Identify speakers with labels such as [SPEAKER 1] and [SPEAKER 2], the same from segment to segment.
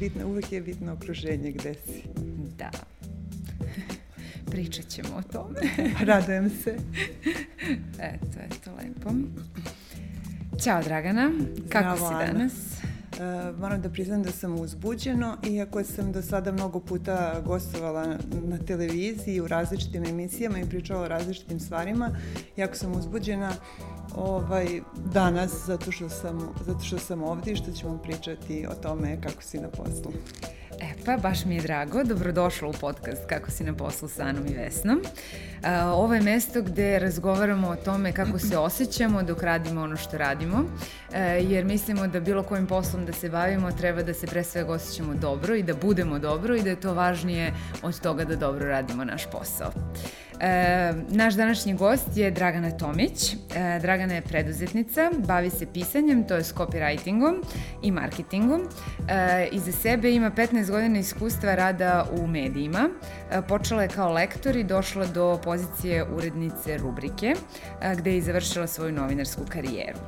[SPEAKER 1] bitno, uvek je bitno okruženje gde si.
[SPEAKER 2] Da. Pričat ćemo o tome.
[SPEAKER 1] Radujem se.
[SPEAKER 2] Eto, eto, lepo. Ćao Dragana, kako
[SPEAKER 1] Zdravo,
[SPEAKER 2] si
[SPEAKER 1] Ana.
[SPEAKER 2] danas?
[SPEAKER 1] Uh, moram da priznam da sam uzbuđeno, iako sam do sada mnogo puta gostovala na televiziji u različitim emisijama i pričala o različitim stvarima, jako sam uzbuđena ovaj, danas zato što, sam, zato što sam ovdje i što ćemo pričati o tome kako si na poslu.
[SPEAKER 2] E pa, baš mi je drago. Dobrodošla u podcast Kako si na poslu sa Anom i Vesnom. E, ovo je mesto gde razgovaramo o tome kako se osjećamo dok radimo ono što radimo, e, jer mislimo da bilo kojim poslom da se bavimo treba da se pre svega osjećamo dobro i da budemo dobro i da je to važnije od toga da dobro radimo naš posao. E, naš današnji gost je Dragana Tomić. E, Dragana je preduzetnica, bavi se pisanjem, to je s copywritingom i marketingom. E, iza sebe ima 15 godina iskustva rada u medijima. Počela je kao lektor i došla do pozicije urednice rubrike, e, gde je i završila svoju novinarsku karijeru.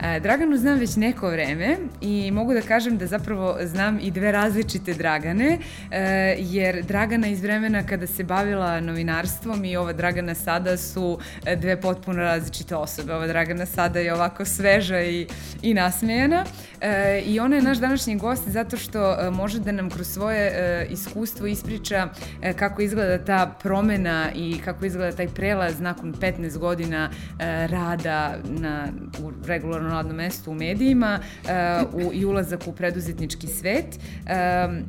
[SPEAKER 2] E, Draganu znam već neko vreme i mogu da kažem da zapravo znam i dve različite Dragane, e, jer Dragana iz vremena kada se bavila novinarstvom i ova Dragana sada su dve potpuno različite osobe. Ova Dragana sada je ovako sveža i, i nasmejana e, i ona je naš današnji gost zato što e, može da nam kroz svoje e, iskustvo ispriča e, kako izgleda ta promena i kako izgleda taj prelaz nakon 15 godina e, rada na, u regularnom radnom mestu u medijima e, u, i ulazak u preduzetnički svet e,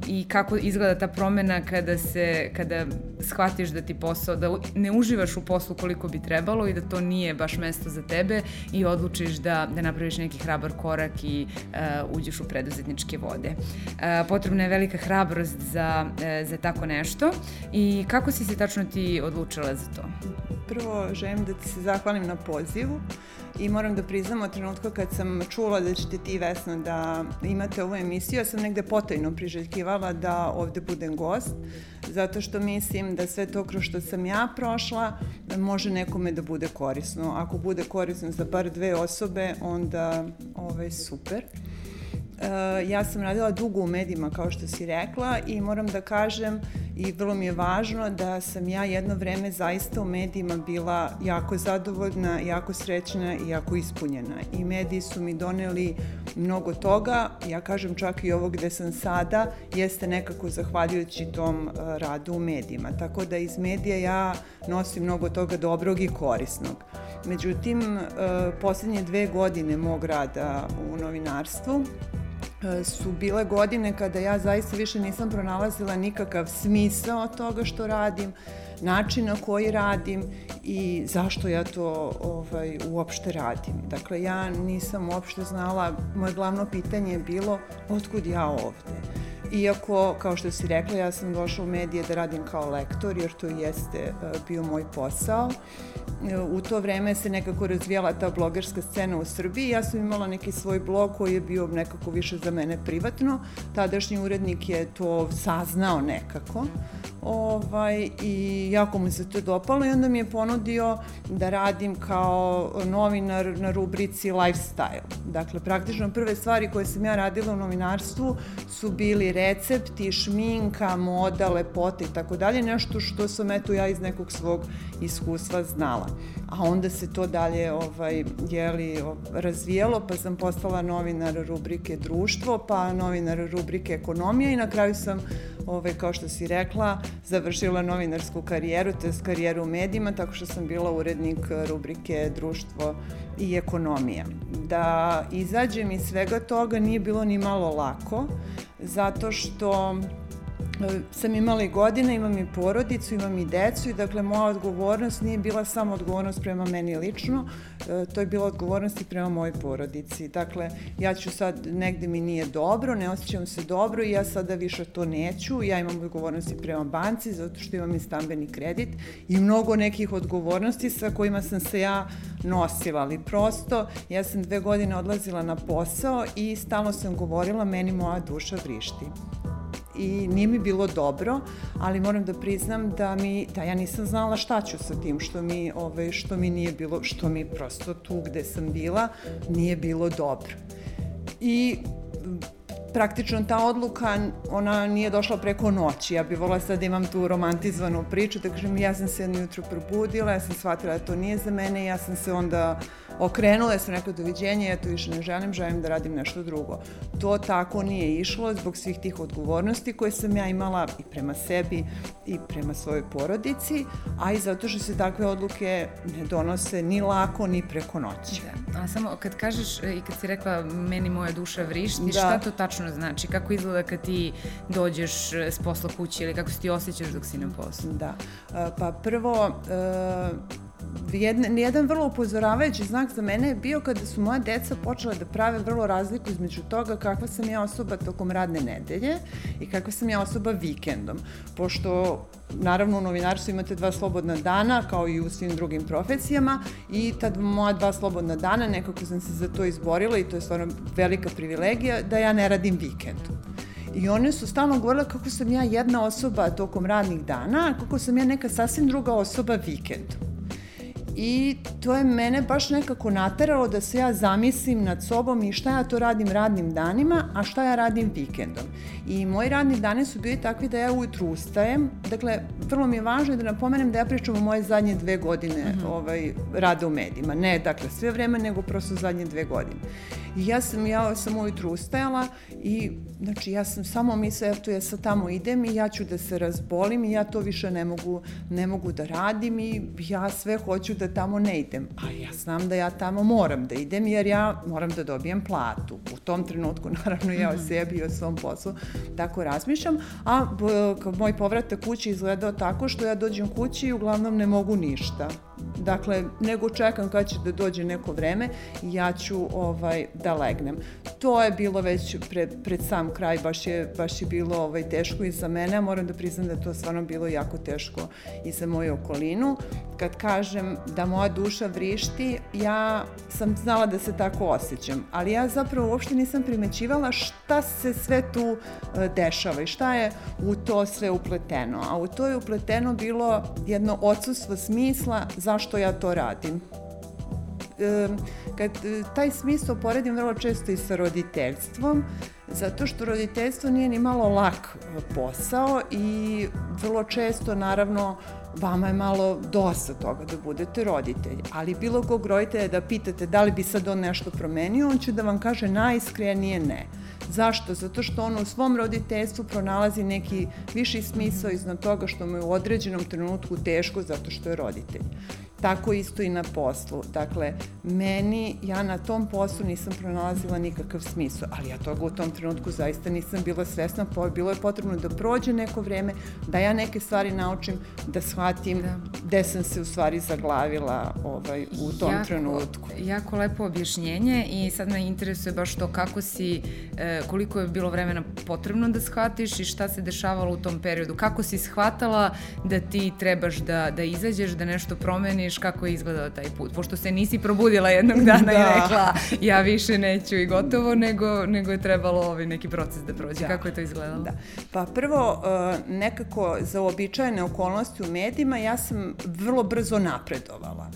[SPEAKER 2] i kako izgleda ta promena kada se kada shvatiš da ti posao da ne uživaš u poslu koliko bi trebalo i da to nije baš mesto za tebe i odlučiš da, da napraviš neki hrabar korak i uh, uđeš u preduzetničke vode. Uh, potrebna je velika hrabrost za, uh, za tako nešto i kako si se tačno ti odlučila za to?
[SPEAKER 1] Prvo želim da ti se zahvalim na pozivu i moram da priznam od trenutka kad sam čula da ćete ti Vesna da imate ovu emisiju, ja sam negde potajno priželjkivala da ovde budem gost, zato što mislim da sve to kroz što sam ja prošla može nekome da bude korisno. Ako bude korisno za bar dve osobe, onda ovaj, super. Uh, ja sam radila dugo u medijima, kao što si rekla, i moram da kažem, i vrlo mi je važno da sam ja jedno vreme zaista u medijima bila jako zadovoljna, jako srećna i jako ispunjena. I mediji su mi doneli mnogo toga, ja kažem čak i ovo gde sam sada, jeste nekako zahvaljujući tom uh, radu u medijima. Tako da iz medija ja nosim mnogo toga dobrog i korisnog. Međutim, uh, poslednje dve godine mog rada u novinarstvu, su bile godine kada ja zaista više nisam pronalazila nikakav smisao toga što radim, način na koji radim i zašto ja to ovaj, uopšte radim. Dakle, ja nisam uopšte znala, moje glavno pitanje je bilo otkud ja ovde. Iako, kao što si rekla, ja sam došla u medije da radim kao lektor, jer to jeste bio moj posao. U to vreme se nekako razvijala ta blogerska scena u Srbiji. Ja sam imala neki svoj blog koji je bio nekako više za mene privatno. Tadašnji urednik je to saznao nekako ovaj, i jako mu se to dopalo i onda mi je ponudio da radim kao novinar na rubrici lifestyle. Dakle, praktično prve stvari koje sam ja radila u novinarstvu su bili recepti, šminka, moda, lepota i tako dalje, nešto što sam eto ja iz nekog svog iskustva znala. A onda se to dalje ovaj, jeli, razvijelo, pa sam postala novinar rubrike društvo, pa novinar rubrike ekonomija i na kraju sam, ovaj, kao što si rekla, završila novinarsku karijeru, to je karijeru u medijima, tako što sam bila urednik rubrike društvo i ekonomija. Da izađem iz svega toga nije bilo ni malo lako, zato što sam imala i godine, imam i porodicu, imam i decu i dakle moja odgovornost nije bila samo odgovornost prema meni lično, to je bila odgovornost i prema mojoj porodici. Dakle, ja ću sad, negde mi nije dobro, ne osjećam se dobro i ja sada više to neću. Ja imam odgovornosti prema banci zato što imam i stambeni kredit i mnogo nekih odgovornosti sa kojima sam se ja nosila, ali prosto ja sam dve godine odlazila na posao i stalno sam govorila meni moja duša vrišti i nije mi bilo dobro, ali moram da priznam da mi da ja nisam znala šta ću sa tim što mi ovaj što mi nije bilo što mi prosto tu gde sam bila nije bilo dobro. I praktično ta odluka, ona nije došla preko noći. Ja bih volila sad da imam tu romantizvanu priču, da kažem, ja sam se jedno jutro probudila, ja sam shvatila da to nije za mene, ja sam se onda okrenula, ja sam rekla doviđenja, ja to više ne želim, želim da radim nešto drugo. To tako nije išlo zbog svih tih odgovornosti koje sam ja imala i prema sebi i prema svojoj porodici, a i zato što se takve odluke ne donose ni lako ni preko noći.
[SPEAKER 2] Da. A samo kad kažeš i kad si rekla meni moja duša vrišti, da. šta to tačno znači? Kako izgleda kad ti dođeš s posla kući ili kako se ti osjećaš dok si na poslu?
[SPEAKER 1] Da. Pa prvo, jedan, jedan vrlo upozoravajući znak za mene je bio kada su moja deca počela da prave vrlo razliku između toga kakva sam ja osoba tokom radne nedelje i kakva sam ja osoba vikendom. Pošto naravno u novinarstvu imate dva slobodna dana kao i u svim drugim profesijama i tad moja dva slobodna dana nekako sam se za to izborila i to je stvarno velika privilegija da ja ne radim vikend. I one su stalno govorile kako sam ja jedna osoba tokom radnih dana, a kako sam ja neka sasvim druga osoba vikendom i to je mene baš nekako nateralo da se ja zamislim nad sobom i šta ja to radim radnim danima, a šta ja radim vikendom. I moji radni dani su bili takvi da ja ujutru ustajem, dakle, vrlo mi je važno da napomenem da ja pričam o moje zadnje dve godine mhm. -huh. ovaj, rada u medijima. Ne, dakle, sve vreme, nego prosto zadnje dve godine. I ja sam, ja sam ujutru ustajala i, znači, ja sam samo mislila, eto, ja sad tamo idem i ja ću da se razbolim i ja to više ne mogu, ne mogu da radim i ja sve hoću da tamo ne idem. A ja znam da ja tamo moram da idem jer ja moram da dobijem platu. U tom trenutku, naravno, ja o mhm. sebi i o svom poslu tako razmišljam, a moj povratak kući izgledao tako što ja dođem kući i uglavnom ne mogu ništa. Dakle, nego čekam kad će da dođe neko vreme i ja ću ovaj, da legnem. To je bilo već pred, pred sam kraj, baš je, baš je bilo ovaj, teško i za mene, a moram da priznam da to stvarno bilo jako teško i za moju okolinu. Kad kažem da moja duša vrišti, ja sam znala da se tako osjećam, ali ja zapravo uopšte nisam primećivala šta se sve tu e, dešava i šta je u to sve upleteno. A u to je upleteno bilo jedno odsustvo smisla zašto ja to radim kad e, taj smisao poredim vrlo često i sa roditeljstvom, zato što roditeljstvo nije ni malo lak posao i vrlo često naravno vama je malo dosta toga da budete roditelji, ali bilo kog roditelja da pitate da li bi sad on nešto promenio, on će da vam kaže najiskrenije ne. Zašto? Zato što on u svom roditeljstvu pronalazi neki viši smisao iznad toga što mu je u određenom trenutku teško zato što je roditelj. Tako isto i na poslu. Dakle, meni, ja na tom poslu nisam pronalazila nikakav smisao, ali ja toga u tom trenutku zaista nisam bila svesna, bilo je potrebno da prođe neko vreme, da ja neke stvari naučim, da shvatim da. gde sam se u stvari zaglavila ovaj, u tom jako, trenutku.
[SPEAKER 2] Jako lepo objašnjenje i sad me interesuje baš to kako si, e, koliko je bilo vremena potrebno da shvatiš i šta se dešavalo u tom periodu, kako si shvatala da ti trebaš da, da izađeš, da nešto promeniš, kako je izgledao taj put, pošto se nisi probudila jednog dana da. i rekla ja više neću i gotovo, nego, nego je trebalo ovaj neki proces da prođe. Da. Kako je to izgledalo?
[SPEAKER 1] Da. Pa prvo, uh, nekako za uobičajene okolnosti u medijima ja sam vrlo brzo napredovala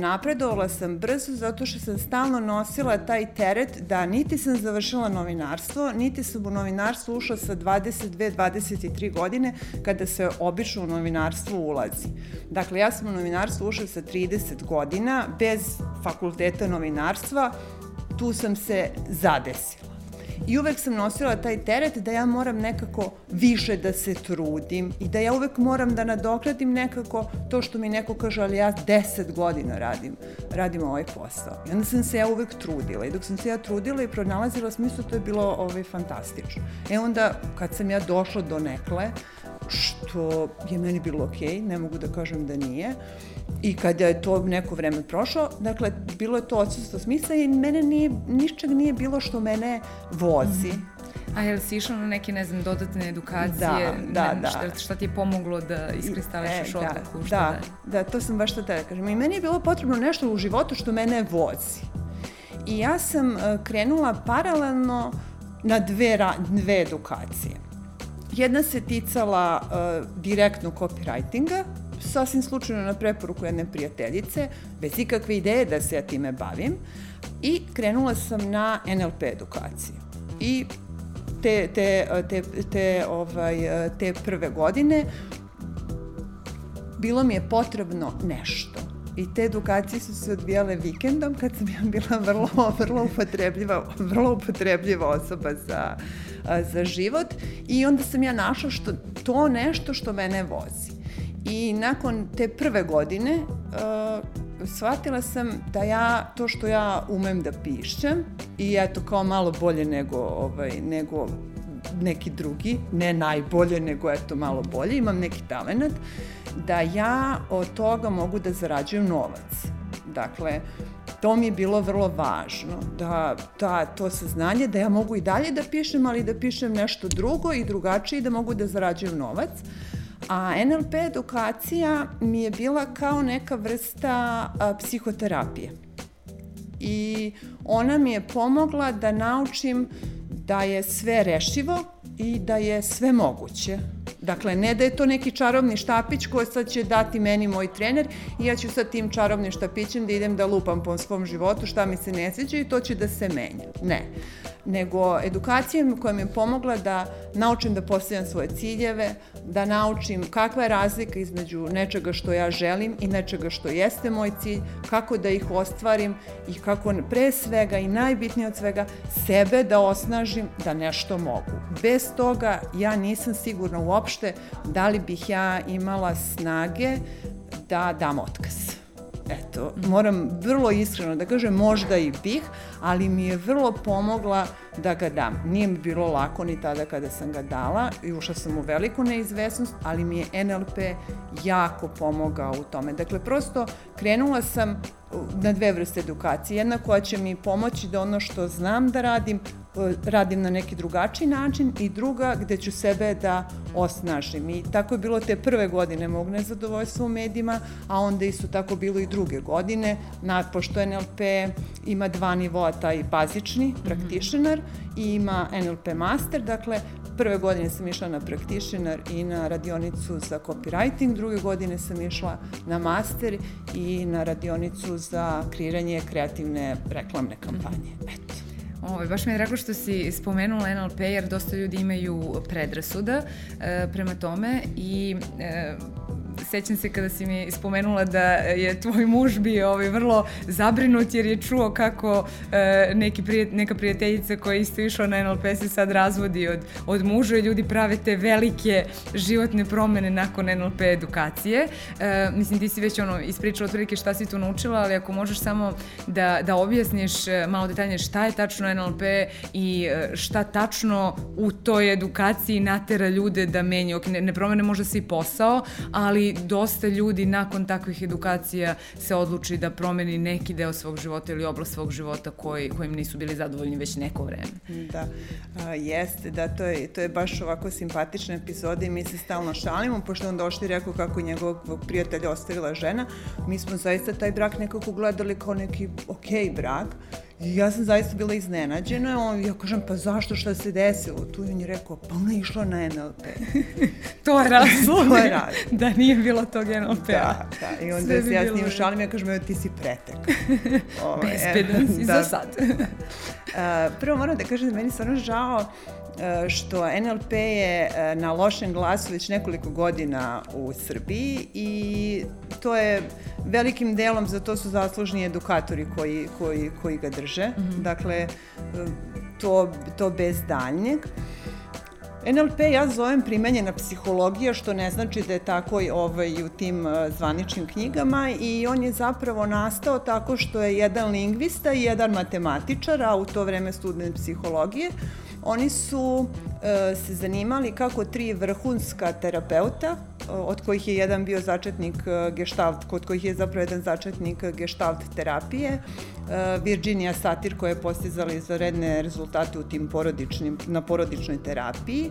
[SPEAKER 1] napredovala sam brzo zato što sam stalno nosila taj teret da niti sam završila novinarstvo, niti sam u novinarstvo ušla sa 22-23 godine kada se obično u novinarstvo ulazi. Dakle, ja sam u novinarstvo ušla sa 30 godina bez fakulteta novinarstva, tu sam se zadesila. I uvek sam nosila taj teret da ja moram nekako više da se trudim i da ja uvek moram da nadoknadim nekako to što mi neko kaže, ali ja deset godina radim, radim ovaj posao. I onda sam se ja uvek trudila i dok sam se ja trudila i pronalazila smislu, to je bilo ovaj, fantastično. E onda, kad sam ja došla do nekle, što je meni bilo okej, okay, ne mogu da kažem da nije, uh, I kada je to neko vreme prošlo, dakle, bilo je to odsustvo smisla i mene nije, nišćeg nije bilo što mene vozi. Mm
[SPEAKER 2] -hmm. A je li si išla na neke, ne znam, dodatne edukacije?
[SPEAKER 1] Da, da,
[SPEAKER 2] ne,
[SPEAKER 1] da.
[SPEAKER 2] Šta, šta ti je pomoglo da iskristališaš e, da, odluku?
[SPEAKER 1] Šta da, da, da, to sam baš to da kažem. I meni je bilo potrebno nešto u životu što mene vozi. I ja sam uh, krenula paralelno na dve, ra, dve edukacije. Jedna se ticala uh, direktno copywritinga, sasvim slučajno na preporuku jedne prijateljice, bez ikakve ideje da se ja time bavim i krenula sam na NLP edukaciju. I te, te, te, te, ovaj, te prve godine bilo mi je potrebno nešto. I te edukacije su se odvijale vikendom kad sam ja bila vrlo, vrlo upotrebljiva, vrlo upotrebljiva osoba za, za život i onda sam ja našla što, to nešto što mene vozi. I nakon te prve godine uh, shvatila sam da ja, to što ja umem da pišem i eto kao malo bolje nego, ovaj, nego neki drugi, ne najbolje, nego eto malo bolje, imam neki talent, da ja od toga mogu da zarađujem novac. Dakle, to mi je bilo vrlo važno, da ta, to saznanje da ja mogu i dalje da pišem, ali da pišem nešto drugo i drugačije i da mogu da zarađujem novac. A NLP edukacija mi je bila kao neka vrsta a, psihoterapije. I ona mi je pomogla da naučim da je sve rešivo i da je sve moguće. Dakle, ne da je to neki čarobni štapić koji sad će dati meni moj trener i ja ću sa tim čarobnim štapićem da idem da lupam po svom životu šta mi se ne sviđa i to će da se menja. Ne nego edukacija koja mi je pomogla da naučim da postavljam svoje ciljeve, da naučim kakva je razlika između nečega što ja želim i nečega što jeste moj cilj, kako da ih ostvarim i kako pre svega i najbitnije od svega sebe da osnažim da nešto mogu. Bez toga ja nisam sigurna uopšte da li bih ja imala snage da dam otkaz. Eto, moram vrlo iskreno da kažem, možda i bih, ali mi je vrlo pomogla da ga dam. Nije mi bilo lako ni tada kada sam ga dala i ušla sam u veliku neizvesnost, ali mi je NLP jako pomogao u tome. Dakle, prosto krenula sam na dve vrste edukacije. Jedna koja će mi pomoći da ono što znam da radim, radim na neki drugačiji način i druga gde ću sebe da osnažim. I tako je bilo te prve godine mog nezadovoljstva u medijima, a onda isto tako bilo i druge godine, pošto NLP ima dva nivoa, taj bazični, mhm. practitioner, i ima NLP master, dakle prve godine sam išla na practitioner i na radionicu za copywriting, druge godine sam išla na master i na radionicu za kreiranje kreativne reklamne kampanje. Eto.
[SPEAKER 2] Ovo, baš mi je drago što si spomenula NLP jer dosta ljudi imaju predrasuda e, prema tome i e, sećam se kada si mi spomenula da je tvoj muž bio ovaj, vrlo zabrinut jer je čuo kako e, neki prijet, neka prijateljica koja je isto išla na NLP se sad razvodi od, od muža i ljudi prave te velike životne promene nakon NLP edukacije. E, mislim, ti si već ono ispričala otprilike šta si tu naučila, ali ako možeš samo da, da objasniš e, malo detaljnije šta je tačno NLP i e, šta tačno u toj edukaciji natera ljude da menju. Ne, ne promene možda se i posao, ali dosta ljudi nakon takvih edukacija se odluči da promeni neki deo svog života ili oblast svog života koji, kojim nisu bili zadovoljni već neko vreme.
[SPEAKER 1] Da, a, jeste, da, to je, to je baš ovako simpatična epizoda i mi se stalno šalimo, pošto on došli i rekao kako njegovog prijatelja ostavila žena, mi smo zaista taj brak nekako gledali kao neki okej okay brak, I ja sam zaista bila iznenađena, on, ja kažem, pa zašto, šta se desilo? Tu on je rekao, pa ona je išla na NLP.
[SPEAKER 2] to je razlog. to je razlog. da nije bilo tog NLP-a.
[SPEAKER 1] Da, da. I onda Sve se ja s njim šalim, ja kažem, ti si pretek.
[SPEAKER 2] Ove, Bezbedan si da. za sad.
[SPEAKER 1] uh, prvo moram da kažem da meni stvarno žao E, što NLP je e, na lošem glasu već nekoliko godina u Srbiji i to je velikim delom za to su zaslužni edukatori koji, koji, koji ga drže. Mm -hmm. Dakle, to, to bez daljnjeg. NLP ja zovem primenjena psihologija, što ne znači da je tako ovaj, u tim zvaničnim knjigama i on je zapravo nastao tako što je jedan lingvista i jedan matematičar, a u to vreme student psihologije, Oni su se zanimali kako tri vrhunska terapeuta, od kojih je jedan bio začetnik e, gestalt, kod kojih je zapravo jedan začetnik gestalt terapije, e, Virginia Satir koja je postizala izvaredne rezultate u tim porodičnim, na porodičnoj terapiji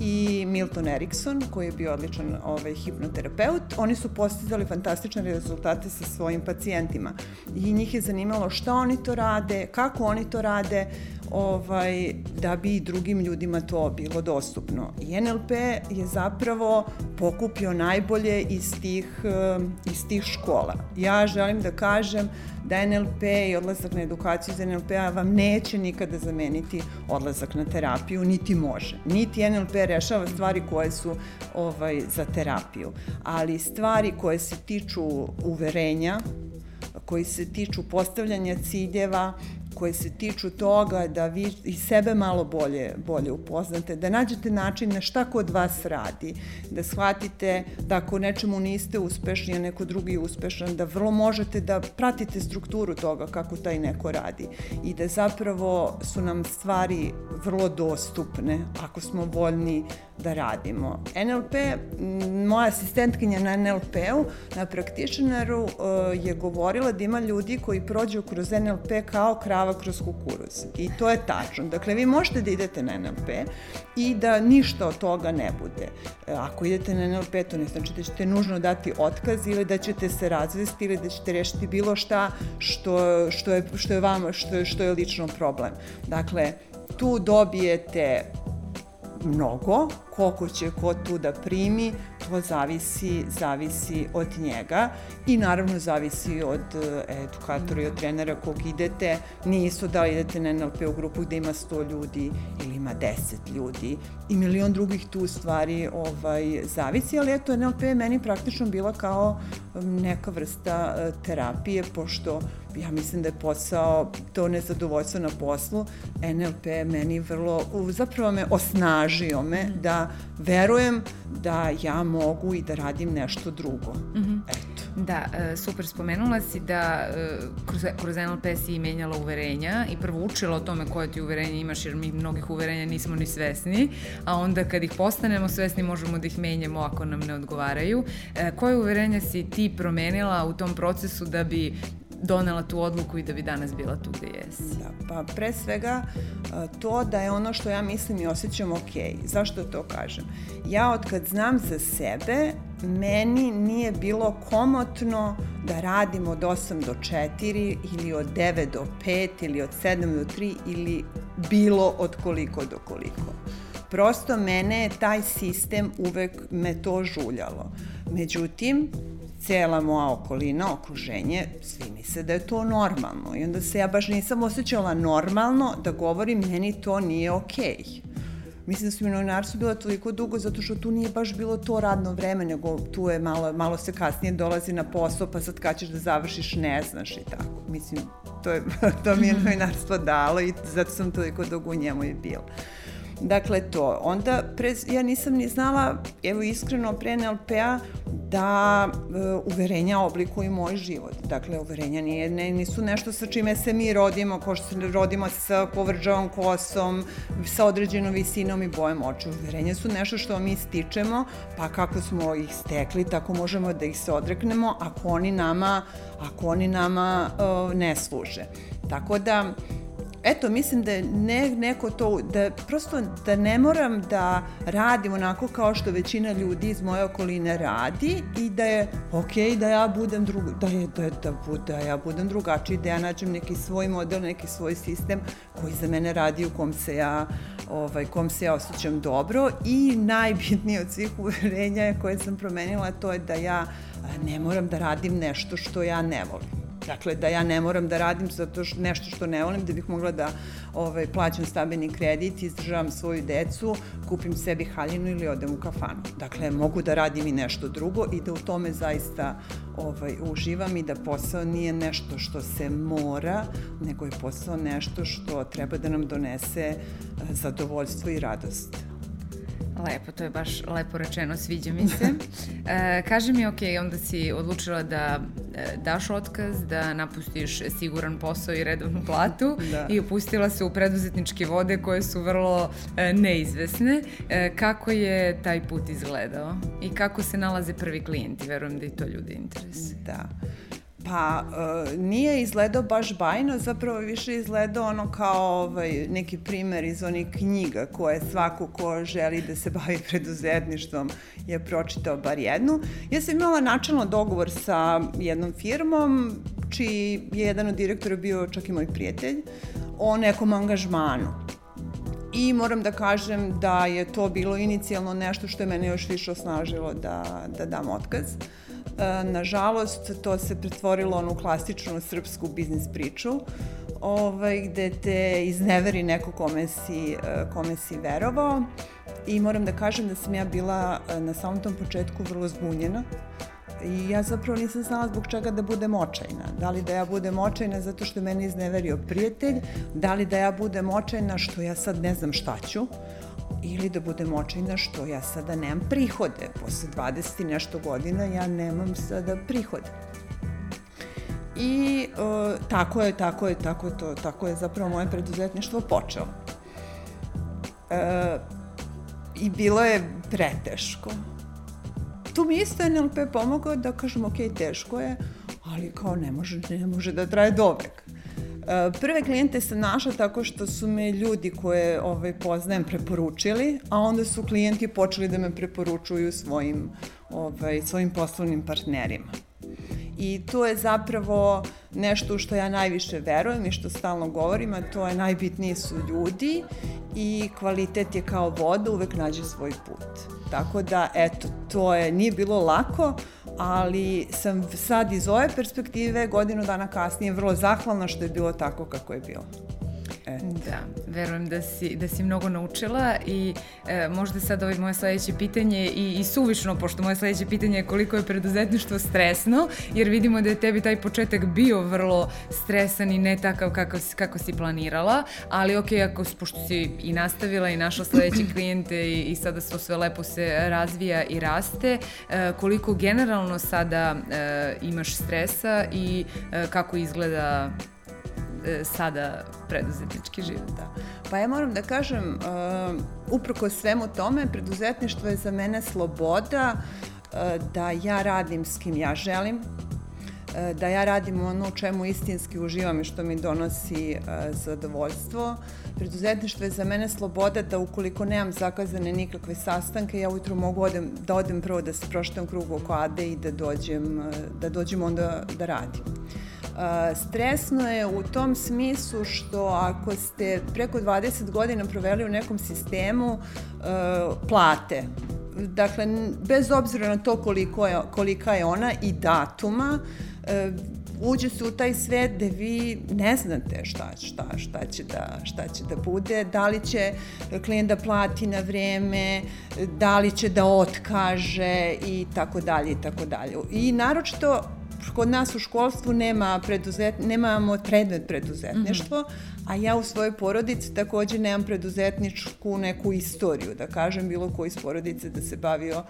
[SPEAKER 1] i Milton Erickson koji je bio odličan ovaj, hipnoterapeut. Oni su postizali fantastične rezultate sa svojim pacijentima i njih je zanimalo šta oni to rade, kako oni to rade, ovaj, da bi i drugim ljudima to bilo dostupno. I NLP je zapravo pokupio najbolje iz tih, iz tih škola. Ja želim da kažem da NLP i odlazak na edukaciju za NLP-a vam neće nikada zameniti odlazak na terapiju, niti može. Niti NLP rešava stvari koje su ovaj, za terapiju, ali stvari koje se tiču uverenja, koji se tiču postavljanja ciljeva, koje se tiču toga da vi i sebe malo bolje, bolje upoznate, da nađete način na šta kod vas radi, da shvatite da ako nečemu niste uspešni, a neko drugi je uspešan, da vrlo možete da pratite strukturu toga kako taj neko radi i da zapravo su nam stvari vrlo dostupne ako smo voljni da radimo. NLP, moja asistentkinja na NLP-u, na praktičneru e, je govorila da ima ljudi koji prođu kroz NLP kao krava kroz kukuruz. I to je tačno. Dakle, vi možete da idete na NLP i da ništa od toga ne bude. E, ako idete na NLP, to ne znači da ćete nužno dati otkaz ili da ćete se razvesti ili da ćete rešiti bilo šta što, što, je, što je vama, što je, što je lično problem. Dakle, tu dobijete mnogo, koliko će ko tu da primi, to zavisi, zavisi od njega i naravno zavisi od e, edukatora i od trenera kog idete. Nisu da idete na NLP u grupu gde ima 100 ljudi ili ima 10 ljudi i milion drugih tu stvari ovaj, zavisi, ali eto NLP je meni praktično bila kao neka vrsta e, terapije, pošto ja mislim da je posao, to nezadovoljstvo na poslu, NLP meni vrlo, zapravo me osnažio me mm. da verujem da ja mogu i da radim nešto drugo. Mm -hmm. Eto.
[SPEAKER 2] Da, e, super spomenula si da e, kroz, kroz NLP si menjala uverenja i prvo učila o tome koje ti uverenja imaš jer mi mnogih uverenja nismo ni svesni, a onda kad ih postanemo svesni možemo da ih menjamo ako nam ne odgovaraju. E, koje uverenja si ti promenila u tom procesu da bi donela tu odluku i da bi danas bila tu gde jesi?
[SPEAKER 1] Da, pa pre svega to da je ono što ja mislim i osjećam ok. Zašto to kažem? Ja od kad znam za sebe, meni nije bilo komotno da radim od 8 do 4 ili od 9 do 5 ili od 7 do 3 ili bilo od koliko do koliko. Prosto mene je taj sistem uvek me to žuljalo. Međutim, cela moja okolina, okruženje, svi misle da je to normalno. I onda se ja baš nisam osjećala normalno da govorim meni to nije okej. Okay. Mislim da sam u novinarstvu bila toliko dugo zato što tu nije baš bilo to radno vreme, nego tu je malo, malo se kasnije dolazi na posao, pa sad kad ćeš da završiš ne znaš i tako. Mislim, to, je, to mi je novinarstvo dalo i zato sam toliko dugo u njemu i bila. Dakle, to. Onda, pre, ja nisam ni znala, evo iskreno, pre NLP-a, da e, uverenja oblikuju moj život. Dakle, uverenja nije, ne, nisu nešto sa čime se mi rodimo, kao što se rodimo sa povrđavom kosom, sa određenom visinom i bojem oču. Uverenja su nešto što mi stičemo, pa kako smo ih stekli, tako možemo da ih se odreknemo ako oni nama, ako oni nama uh, ne služe. Tako da, eto, mislim da ne, neko to, da prosto da ne moram da radim onako kao što većina ljudi iz moje okoline radi i da je okej okay, da ja budem drug, da je da, da, da ja budem drugačiji, da ja nađem neki svoj model, neki svoj sistem koji za mene radi u kom se ja ovaj, kom se ja osjećam dobro i najbitnije od svih uverenja koje sam promenila to je da ja ne moram da radim nešto što ja ne volim Dakle, da ja ne moram da radim zato što nešto što ne volim, da bih mogla da ovaj, plaćam stambeni kredit, izdržavam svoju decu, kupim sebi haljinu ili odem u kafanu. Dakle, mogu da radim i nešto drugo i da u tome zaista ovaj, uživam i da posao nije nešto što se mora, nego je posao nešto što treba da nam donese eh, zadovoljstvo i radost.
[SPEAKER 2] Lepo, to je baš lepo rečeno, sviđa mi se. E, kaži mi, ok, onda si odlučila da e, daš otkaz, da napustiš siguran posao i redovnu platu da. i opustila se u preduzetničke vode koje su vrlo e, neizvesne. E, kako je taj put izgledao i kako se nalaze prvi klijenti? Verujem da i to ljude interesuje.
[SPEAKER 1] Da. Pa, uh, nije izgledao baš bajno, zapravo više izgledao ono kao ovaj, neki primer iz onih knjiga koje svako ko želi da se bavi preduzetništvom je pročitao bar jednu. Ja sam imala načalno dogovor sa jednom firmom, čiji je jedan od direktora bio čak i moj prijatelj. o nekom angažmanu. I moram da kažem da je to bilo inicijalno nešto što je mene još više osnažilo da, da dam otkaz. E, nažalost, to se pretvorilo onu klasičnu srpsku biznis priču, ovaj, gde te izneveri neko kome si, e, kome si verovao. I moram da kažem da sam ja bila e, na samom tom početku vrlo zbunjena I ja zapravo nisam znala zbog čega da budem očajna. Da li da ja budem očajna zato što je meni izneverio prijatelj, da li da ja budem očajna što ja sad ne znam šta ću, ili da budem očajna što ja sada nemam prihode. Posle 20 i nešto godina ja nemam sada prihode. I uh, tako je, tako je, tako je to, tako je zapravo moje preduzetništvo počelo. Uh, I bilo je preteško tu mi isto NLP pomogao da kažem, ok, teško je, ali kao ne može, ne može da traje dovek. E, prve klijente sam našla tako što su me ljudi koje ovaj, poznajem preporučili, a onda su klijenti počeli da me preporučuju svojim, ovaj, svojim poslovnim partnerima. I to je zapravo nešto što ja najviše verujem i što stalno govorim, a to je najbitniji su ljudi i kvalitet je kao voda, uvek nađe svoj put. Tako da, eto, to je, nije bilo lako, ali sam sad iz ove perspektive godinu dana kasnije vrlo zahvalna što je bilo tako kako je bilo.
[SPEAKER 2] Eto. Da, verujem da si, da si mnogo naučila i e, možda sad ovaj moje sledeće pitanje i, i suvišno, pošto moje sledeće pitanje je koliko je preduzetništvo stresno, jer vidimo da je tebi taj početak bio vrlo stresan i ne takav kako, kako si planirala, ali ok, ako, pošto si i nastavila i našla sledeće klijente i, i sada svo sve lepo se razvija i raste, e, koliko generalno sada e, imaš stresa i e, kako izgleda E, sada preduzetnički život. Da.
[SPEAKER 1] Pa ja moram da kažem, uh, uprko svemu tome, preduzetništvo je za mene sloboda uh, da ja radim s kim ja želim, uh, da ja radim ono u čemu istinski uživam i što mi donosi uh, zadovoljstvo. Preduzetništvo je za mene sloboda da ukoliko nemam zakazane nikakve sastanke, ja ujutru mogu odem, da odem prvo da se proštam krug oko Ade i da dođem, da dođem onda da radim. Stresno je u tom smislu što ako ste preko 20 godina proveli u nekom sistemu plate, dakle, bez obzira na to koliko je, kolika je ona i datuma, uđe se u taj svet gde vi ne znate šta, šta, šta, će da, šta će da bude, da li će klijent da plati na vreme, da li će da otkaže i tako dalje i tako dalje. I naročito kod nas u školstvu nema preduzet, nemamo predmet preduzetništvo, mm -hmm a ja u svojoj porodici takođe nemam preduzetničku neku istoriju, da kažem, bilo koji iz porodice da se bavio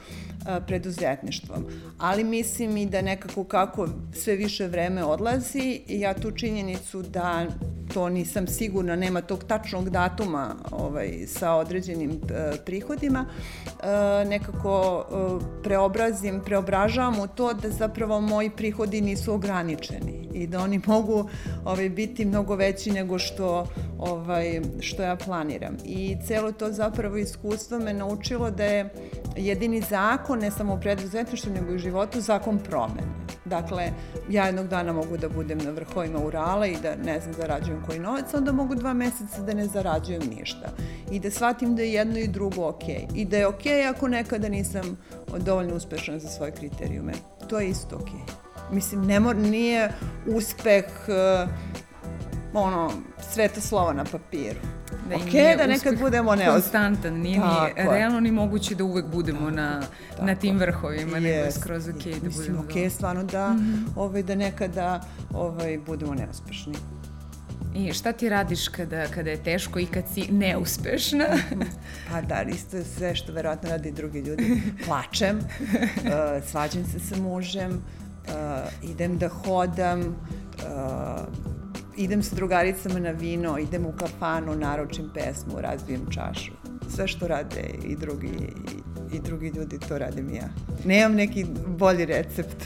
[SPEAKER 1] a, preduzetništvom. Ali mislim i da nekako kako sve više vreme odlazi, ja tu činjenicu da to nisam sigurna, nema tog tačnog datuma ovaj, sa određenim e, prihodima, e, nekako e, preobrazim, preobražavam u to da zapravo moji prihodi nisu ograničeni i da oni mogu ovaj, biti mnogo veći nego što ovaj, što ja planiram. I celo to zapravo iskustvo me naučilo da je jedini zakon, ne samo u preduzetništvu, nego i u životu, zakon promene. Dakle, ja jednog dana mogu da budem na vrhovima Urala i da ne znam zarađujem koji novac, onda mogu dva meseca da ne zarađujem ništa. I da shvatim da je jedno i drugo ok. I da je ok ako nekada nisam dovoljno uspešna za svoje kriterijume. To je isto ok. Mislim, ne mor, nije uspeh uh, ono, sveta slova na papiru. Da ok, da nekad budemo neoz...
[SPEAKER 2] Konstantan, nije ni realno ni moguće da uvek budemo na, tako. na tim vrhovima, yes, nego je skroz ok da
[SPEAKER 1] budemo... Mislim, ok, stvarno da, mm -hmm. ovaj, da nekada ovaj, budemo neuspešni.
[SPEAKER 2] I šta ti radiš kada, kada je teško i kad si neuspešna?
[SPEAKER 1] pa da, isto sve što verovatno radi drugi ljudi. Plačem, uh, svađam se sa mužem, uh, idem da hodam, uh, idem sa drugaricama na vino, idem u kafanu, naročim pesmu, razbijem čašu. Sve što rade i drugi, i, i drugi ljudi, to radim ja. Nemam neki bolji recept.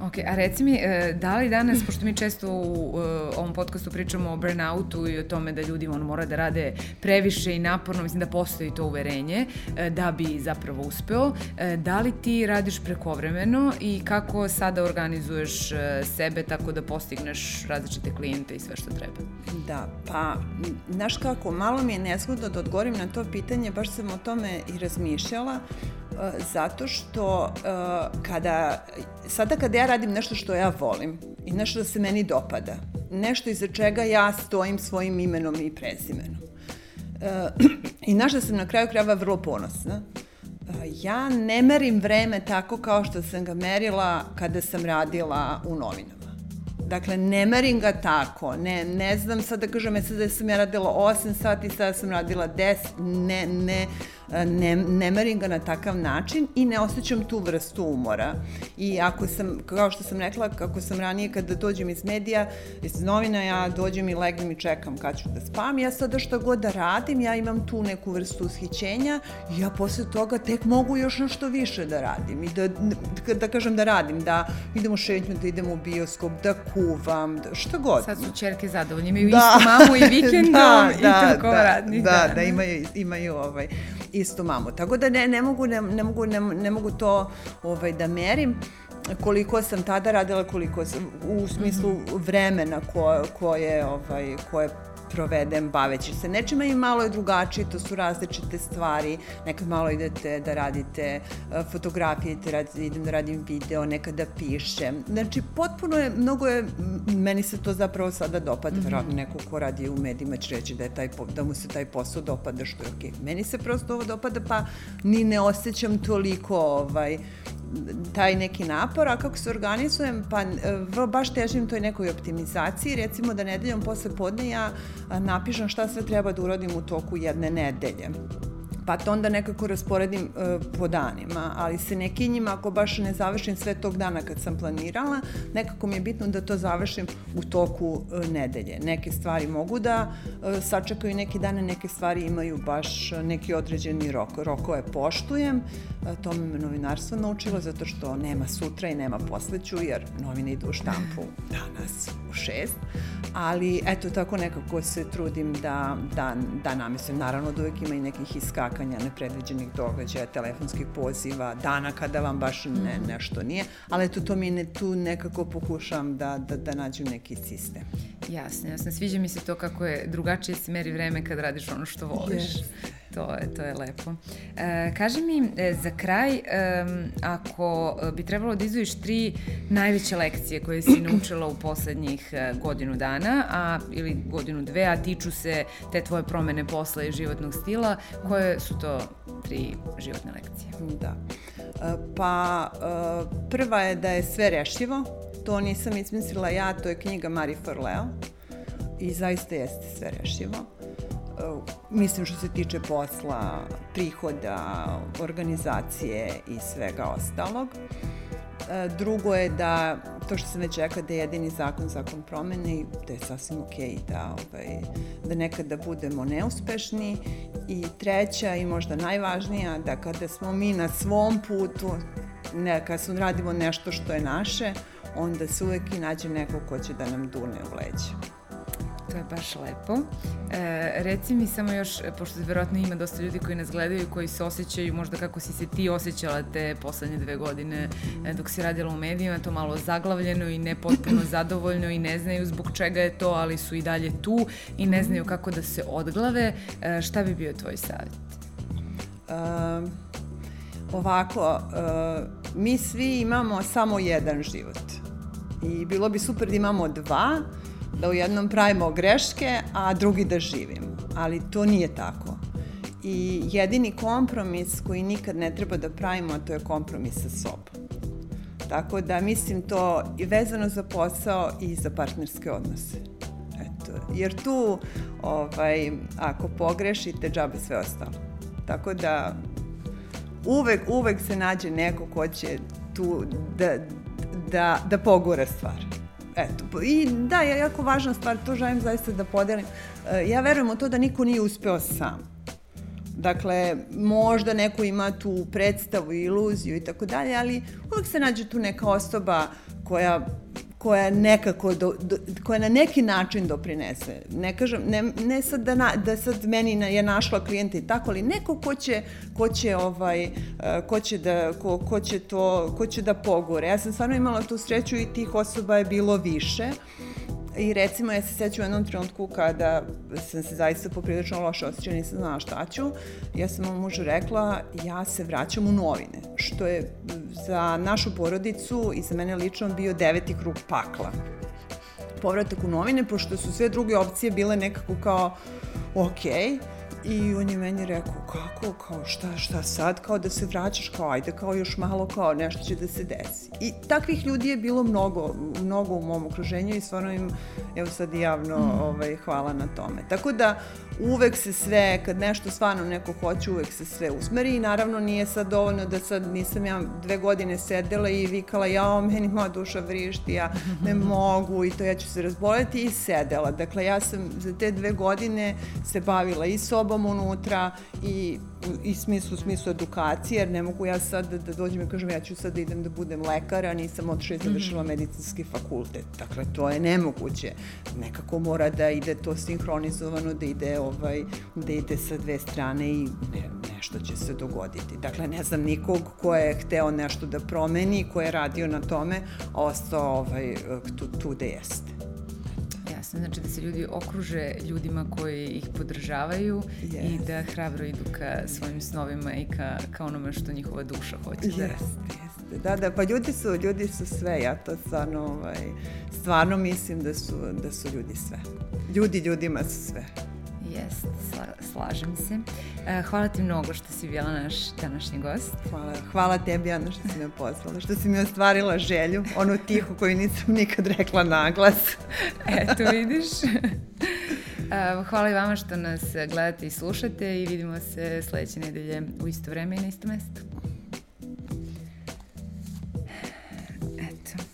[SPEAKER 2] Ok, a reci mi, e, da li danas, pošto mi često u e, ovom podcastu pričamo o burnoutu i o tome da ljudi on, mora da rade previše i naporno, mislim da postoji to uverenje e, da bi zapravo uspeo, da li ti radiš prekovremeno i kako sada organizuješ sebe tako da postigneš različite klijente i sve što treba?
[SPEAKER 1] Da, pa, znaš kako, malo mi je nezgodno da odgovorim na to pitanje, baš sam o tome i razmišljala, zato što kada, sada kada ja radim nešto što ja volim i nešto da se meni dopada, nešto iza čega ja stojim svojim imenom i prezimenom. I našla sam na kraju krajeva vrlo ponosna. Ja ne merim vreme tako kao što sam ga merila kada sam radila u novinama. Dakle, ne merim ga tako, ne, ne znam sad da kažem, sad da sam ja radila 8 sati, sad sam radila 10, ne, ne, ne, ne merim ga na takav način i ne osjećam tu vrstu umora. I ako sam, kao što sam rekla, kako sam ranije kada dođem iz medija, iz novina, ja dođem i legnem i čekam kad ću da spam, ja sada šta god da radim, ja imam tu neku vrstu ushićenja i ja posle toga tek mogu još nešto više da radim i da, da, da kažem da radim, da idemo šetnju, da idemo u bioskop, da kuvam, da, šta god.
[SPEAKER 2] Sad su čerke zadovoljne, imaju da. istu mamu i vikendom da, i da, tako
[SPEAKER 1] da,
[SPEAKER 2] radnih
[SPEAKER 1] da. Da, da, imaju, imaju ovaj, istu mamu. Tako da ne, ne, mogu, ne, ne, mogu, ne, ne mogu to ovaj, da merim koliko sam tada radila, koliko sam, u smislu vremena koje, koje, ovaj, koje provedem baveći se nečima i malo je drugačije, to su različite stvari, nekad malo idete da radite e, fotografije, idete, idem da radim video, nekad da pišem. Znači, potpuno je, mnogo je, meni se to zapravo sada dopada, mm -hmm. verovatno neko ko radi u medijima će reći da, je taj, da mu se taj posao dopada, što je okej. Okay. Meni se prosto ovo dopada, pa ni ne osjećam toliko ovaj, taj neki napor, a kako se organizujem, pa e, baš težim toj nekoj optimizaciji, recimo da nedeljom posle podne ja napišem šta sve treba da uradim u toku jedne nedelje pa to onda nekako rasporedim e, po danima, ali se neki njima, ako baš ne završim sve tog dana kad sam planirala, nekako mi je bitno da to završim u toku e, nedelje. Neke stvari mogu da e, sačekaju neke dane, neke stvari imaju baš neki određeni rok. Rokove poštujem, e, to me novinarstvo naučilo, zato što nema sutra i nema posleću, jer novine idu u štampu danas u šest, ali eto tako nekako se trudim da, da, da namislim. Naravno da uvek ima i nekih iskaka čekanja, nepredviđenih događaja, telefonskih poziva, dana kada vam baš ne, mhm. nešto nije, ali eto to mi ne, tu nekako pokušam da, da, da nađem neki sistem.
[SPEAKER 2] Jasno, jasno. Sviđa mi se to kako je drugačije se meri vreme kad radiš ono što voliš. Yes. To je, to je lepo. E, kaži mi, e, za kraj, e, ako bi trebalo da izvojiš tri najveće lekcije koje si naučila u poslednjih e, godinu dana, a, ili godinu dve, a tiču se te tvoje promene posla i životnog stila, koje su to tri životne lekcije?
[SPEAKER 1] Da. E, pa, e, prva je da je sve rešivo, to nisam izmislila ja, to je knjiga Marie Forleo i zaista jeste sve rešivo mislim što se tiče posla, prihoda, organizacije i svega ostalog. E, drugo je da, to što sam već rekla, da je jedini zakon zakon promene i da je sasvim okej da, ovaj, da nekada budemo neuspešni. I treća i možda najvažnija, da kada smo mi na svom putu, ne, kada smo radimo nešto što je naše, onda se uvek i nađe neko ko će da nam dune u leđe.
[SPEAKER 2] To je baš lepo. E, reci mi samo još, pošto verovatno ima dosta ljudi koji nas gledaju i koji se osjećaju možda kako si se ti osjećala te poslednje dve godine e, dok si radila u medijima, to malo zaglavljeno i ne potpuno zadovoljno i ne znaju zbog čega je to, ali su i dalje tu i ne znaju kako da se odglave. E, šta bi bio tvoj savjet?
[SPEAKER 1] Um, ovako, uh, mi svi imamo samo jedan život i bilo bi super da imamo dva, da u jednom pravimo greške, a drugi da živimo. Ali to nije tako. I jedini kompromis koji nikad ne treba da pravimo, to je kompromis sa sobom. Tako da mislim to i vezano za posao i za partnerske odnose. Eto, jer tu, ovaj, ako pogrešite, džabe sve ostalo. Tako da uvek, uvek se nađe neko ko će tu da, da, da pogura stvar. Eto, i da, je jako važna stvar, to želim zaista da podelim. E, ja verujem u to da niko nije uspeo sam. Dakle, možda neko ima tu predstavu, iluziju i tako dalje, ali uvek se nađe tu neka osoba koja koja nekako do, do, koja na neki način doprinese. Ne kažem ne, ne sad da na, da sad meni na, je našla klijenta i tako, ali neko ko će ko će ovaj uh, ko će da ko, ko će to ko će da pogore. Ja sam stvarno imala tu sreću i tih osoba je bilo više. I recimo, ja se sećam u jednom trenutku kada sam se zaista poprilično loše osjećala, nisam znala šta ću, ja sam mom mužu rekla, ja se vraćam u novine, što je za našu porodicu i za mene lično bio deveti krug pakla. Povratak u novine, pošto su sve druge opcije bile nekako kao, okej, okay, I on je meni rekao, kako, kao šta, šta sad, kao da se vraćaš, kao ajde, kao još malo, kao nešto će da se desi. I takvih ljudi je bilo mnogo, mnogo u mom okruženju i stvarno im, evo sad javno, mm. ovaj, hvala na tome. Tako da, uvek se sve, kad nešto stvarno neko hoće, uvek se sve usmeri i naravno nije sad dovoljno da sad nisam ja dve godine sedela i vikala, ja, meni moja duša vrišti, ja ne mogu i to ja ću se razboleti i sedela. Dakle, ja sam za te dve godine se bavila i sobom unutra i i smislu, smislu edukacije, jer ne mogu ja sad da, dođem i kažem ja ću sad da idem da budem lekar, a nisam otišla i završila mm -hmm. medicinski fakultet. Dakle, to je nemoguće. Nekako mora da ide to sinhronizovano, da ide, ovaj, da ide sa dve strane i ne, nešto će se dogoditi. Dakle, ne znam nikog ko je hteo nešto da promeni, ko je radio na tome, ostao ovaj, tu, tu da jeste
[SPEAKER 2] jasno, znači da se ljudi okruže ljudima koji ih podržavaju yes. i da hrabro idu ka svojim snovima i ka, ka onome što njihova duša hoće
[SPEAKER 1] da jeste, jeste. Da, da, pa ljudi su, ljudi su sve, ja to stvarno, ovaj, stvarno mislim da su, da su ljudi sve. Ljudi ljudima su sve.
[SPEAKER 2] Jest, sla, slažem se. E, hvala ti mnogo što si bila naš današnji gost.
[SPEAKER 1] Hvala, hvala tebi, Ana, što si me pozvala, što si mi ostvarila želju, onu tihu koju nisam nikad rekla naglas.
[SPEAKER 2] Eto, vidiš. E, hvala i vama što nas gledate i slušate i vidimo se sledeće nedelje u isto vreme i na isto mesto. Eto,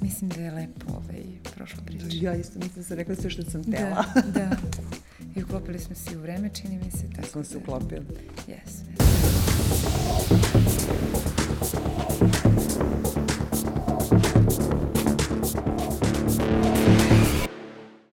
[SPEAKER 2] mislim da je lepo ovaj, prošla priča.
[SPEAKER 1] Ja isto mislim da sam rekla sve što sam tela.
[SPEAKER 2] Da, da. I uklopili smo se u vreme, čini mi se.
[SPEAKER 1] Tako smo se uklopili.
[SPEAKER 2] Yes. yes.